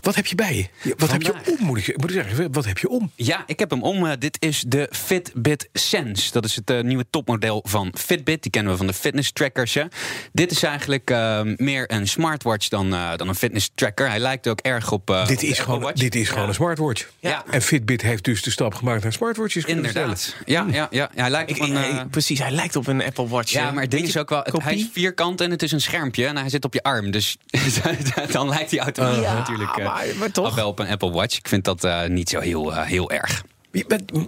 Wat heb je bij je? Wat heb je om, moet ik, moet ik zeggen? Wat heb je om? Ja, ik heb hem om. Eh, dit is de Fitbit Sense. Dat is het eh, nieuwe topmodel van Fitbit. Die kennen we van de fitness trackers. hè. Dit is eigenlijk eh, meer een smartwatch dan, eh, dan een fitness tracker. Hij lijkt ook erg op. eh, dit op is gewoon, dit is gewoon een smartwatch. Ja. En Fitbit heeft dus de stap gemaakt naar smartwatches Inderdaad. Ja, ja, ja. ja hij lijkt Ik, op een. precies, hij lijkt op een Apple Watch. ja, maar het ding is ook wel. het- hij is vierkant en het is een schermpje. En hij zit op je arm. Dus dan lijkt hij automatisch Ja, natuurlijk. Maar- toch? wel op een Apple Watch. Ik vind dat eh, niet zo heel, eh, heel erg.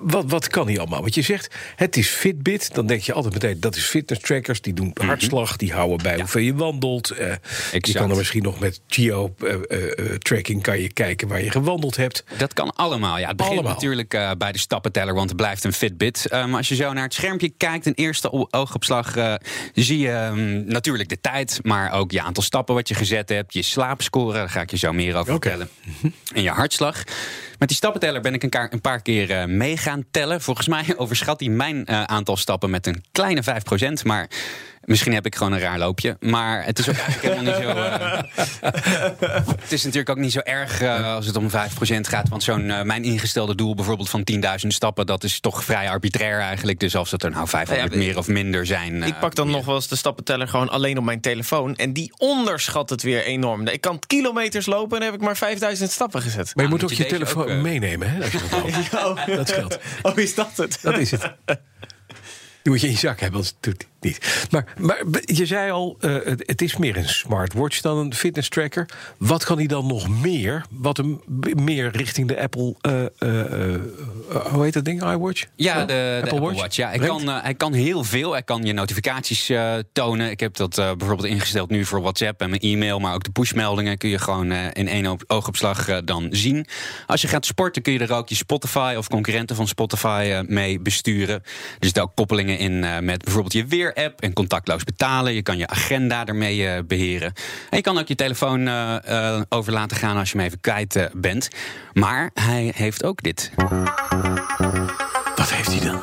Wat, wat kan hij allemaal? Want je zegt, het is Fitbit. Dan denk je altijd meteen, dat is fitness trackers. Die doen hartslag, die houden bij hoeveel je wandelt. Eh, je kan er misschien nog met geo-tracking kan je kijken waar je gewandeld hebt. Dat kan allemaal. Ja, het begint Allemaal. natuurlijk eh, bij de stappenteller, want het blijft een Fitbit. Eh, maar als je zo naar het schermpje kijkt, een eerste oogopslag, eh, zie je ehm, natuurlijk de tijd, maar ook je aantal stappen wat je gezet hebt, je slaapscore, daar ga ik je zo meer over vertellen. En je hartslag. Met die stappenteller ben ik een, paar keer eh, mee gaan tellen. Volgens mij overschat hij mijn eh, aantal stappen met een kleine 5%. Maar misschien heb ik gewoon een raar loopje. Maar het is ook eigenlijk helemaal niet zo. eh, het is natuurlijk ook niet zo erg eh, als het om 5% gaat. Want zo'n eh, mijn ingestelde doel bijvoorbeeld van 10.000 stappen, dat is toch vrij arbitrair eigenlijk. Dus als het er nou 500 Ja, ja, meer of minder zijn. Ik pak dan nog wel eens de stappenteller gewoon alleen op mijn telefoon. En die onderschat het weer enorm. Ik kan kilometers lopen en dan heb ik maar 5000 stappen gezet. Maar je Nou, moet ook je telefoon ook, meenemen. Hè, als je dat loopt. Dat scheelt. Oh, is dat het? Dat is het. Die moet je in je zak hebben, anders doet hij het niet. Maar, maar je zei al, eh, het, het is meer een smartwatch dan een fitness tracker. Wat kan hij dan nog meer? Wat hem meer richting de Apple, eh, eh, hoe heet dat ding, iWatch? Ja, de, de Apple, Watch. Ja, hij, kan, hij kan heel veel. Hij kan je notificaties tonen. Ik heb dat bijvoorbeeld ingesteld nu voor WhatsApp en mijn e-mail. Maar ook de pushmeldingen kun je gewoon in één oog- oogopslag dan zien. Als je gaat sporten kun je er ook je Spotify of concurrenten van Spotify mee besturen. Er zitten ook koppelingen in met bijvoorbeeld je weer-app en contactloos betalen. Je kan je agenda ermee eh, beheren. En je kan ook je telefoon eh, eh, over laten gaan als je hem even kwijt bent. Maar hij heeft ook dit. Wat heeft hij dan?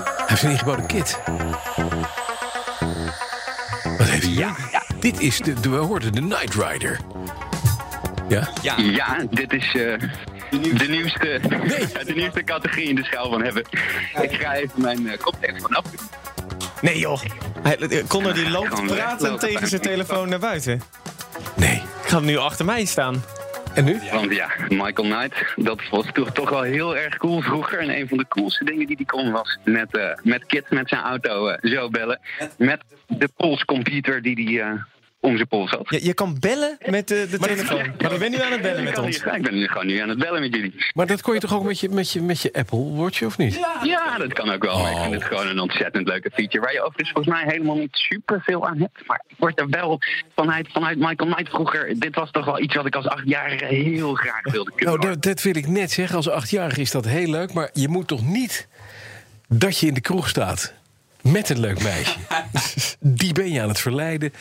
Hij heeft een ingebouwde kit. Wat heeft hij Ja. dan? Dit is de, de, we hoorden de Night Rider. Ja? Ja, Ja, dit is eh, de, nieuwste, de nieuwste categorie in de schaal van hebben. Ik ga even mijn uh, koptelefoon af. Nee joh. Hij, Connor die loopt praten tegen zijn telefoon naar buiten. Nee. Ik ga hem nu achter mij staan. En nu? Want ja, Michael Knight, dat was toch, toch wel heel erg cool vroeger. En een van de coolste dingen die hij kon was met, eh, met Kit met zijn auto eh, zo bellen. Met de polscomputer die hij eh, om zijn pols had. Je, je kan bellen met de, de telefoon. Maar dan ben je nu aan het bellen met Ik ons. Ik ben nu gewoon nu aan het bellen met jullie. Maar dat kon je toch ook met je, met je, met je Apple Watch, of niet? Ja, dat kan ook wel. Maar ik vind Oh. het gewoon een ontzettend leuke feature. Waar je overigens volgens mij helemaal niet super veel aan hebt. Maar ik word er wel vanuit, vanuit Michael Knight vroeger. Dit was toch wel iets wat ik als achtjarige heel graag wilde kunnen. Nou, dat, dat wil ik net zeggen. Als achtjarige is dat heel leuk. Maar je moet toch niet dat je in de kroeg staat met een leuk meisje. Die ben je aan het verleiden.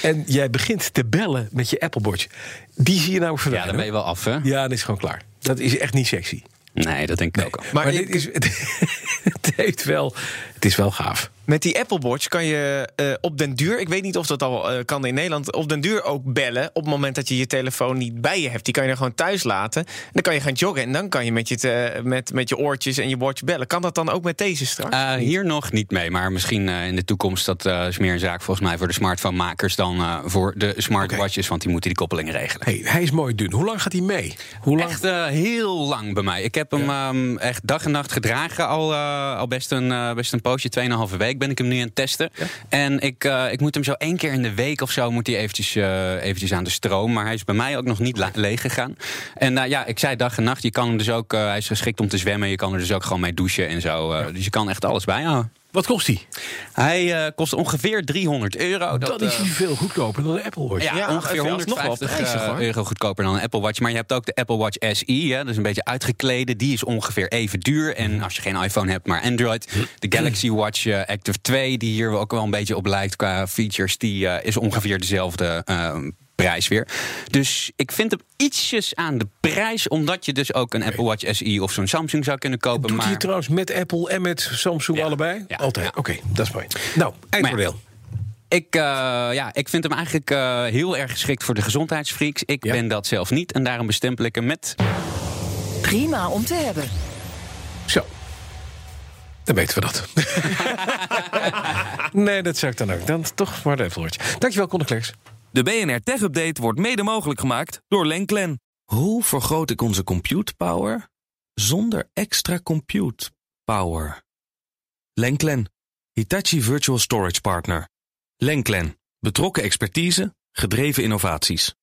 En jij begint te bellen met je Apple Watch. Die zie je nou ja verleiden. dan ben je wel af, hè? Ja, dat is gewoon klaar. Dat is echt niet sexy. Nee, dat denk ik ook. al. Maar, Maar dit is, het, heeft wel, het is wel gaaf. Met die Apple Watch kan je eh, op den duur, ik weet niet of dat al eh, kan in Nederland, op den duur ook bellen op het moment dat je je telefoon niet bij je hebt. Die kan je er gewoon thuis laten. En dan kan je gaan joggen en dan kan je met je, te- met, met je oortjes en je watch bellen. Kan dat dan ook met deze straks? Eh, hier nog niet mee, maar misschien eh, in de toekomst. Dat eh, is meer een zaak volgens mij voor de smartphone-makers dan eh, voor de smartwatches, want die moeten die koppelingen regelen. Hey, hij is mooi dun. Hoe lang gaat hij mee? Hoe lang? Echt eh, heel lang bij mij. Ik heb hem ehm, echt dag en nacht gedragen. Al, eh, al best, een, eh, best een poosje, 2,5 week ben ik hem nu aan het testen. En ik, eh, ik moet hem zo één keer in de week of zo moet hij eventjes, eh, eventjes aan de stroom. Maar hij is bij mij ook nog niet leeg gegaan. En eh, ja, ik zei dag en nacht. Je kan hem dus ook, hij is geschikt om te zwemmen. Je kan er dus ook gewoon mee douchen en zo. Dus je kan echt alles bijhouden. Wat kost hij? Hij eh, kost ongeveer 300 euro. Dat, is eh, hij veel goedkoper dan de Apple Watch. ja, Ja, ongeveer even alsnog wel 150 prijzig, eh, euro goedkoper dan een Apple Watch. Maar je hebt ook de Apple Watch SE, hè, dat is een beetje uitgeklede. Die is ongeveer even duur. En als je geen iPhone hebt, maar Android. De Galaxy Watch Active 2, die hier ook wel een beetje op lijkt qua features, die eh, is ongeveer dezelfde prijs weer. Dus ik vind hem ietsjes aan de prijs, omdat je dus ook een Apple Watch SE of zo'n Samsung zou kunnen kopen. Doet maar hij trouwens met Apple en met Samsung Ja. allebei? Ja. Altijd. Ja. Oké, dat is mooi. Nou, eindoordeel. Ik, eh, ja, ik vind hem eigenlijk eh, heel erg geschikt voor de gezondheidsfreaks. Ik Ja. ben dat zelf niet en daarom bestempel ik hem met... Prima om te hebben. Zo. Dan weten we dat. nee, dat zou ik dan ook. Dan toch maar de Apple Watch. Dankjewel, Conor Klerks. De BNR Tech Update wordt mede mogelijk gemaakt door Lenklen. Hoe vergroot ik onze compute power zonder extra compute power? Lenklen, Hitachi Virtual Storage Partner. Lenklen, betrokken expertise, gedreven innovaties.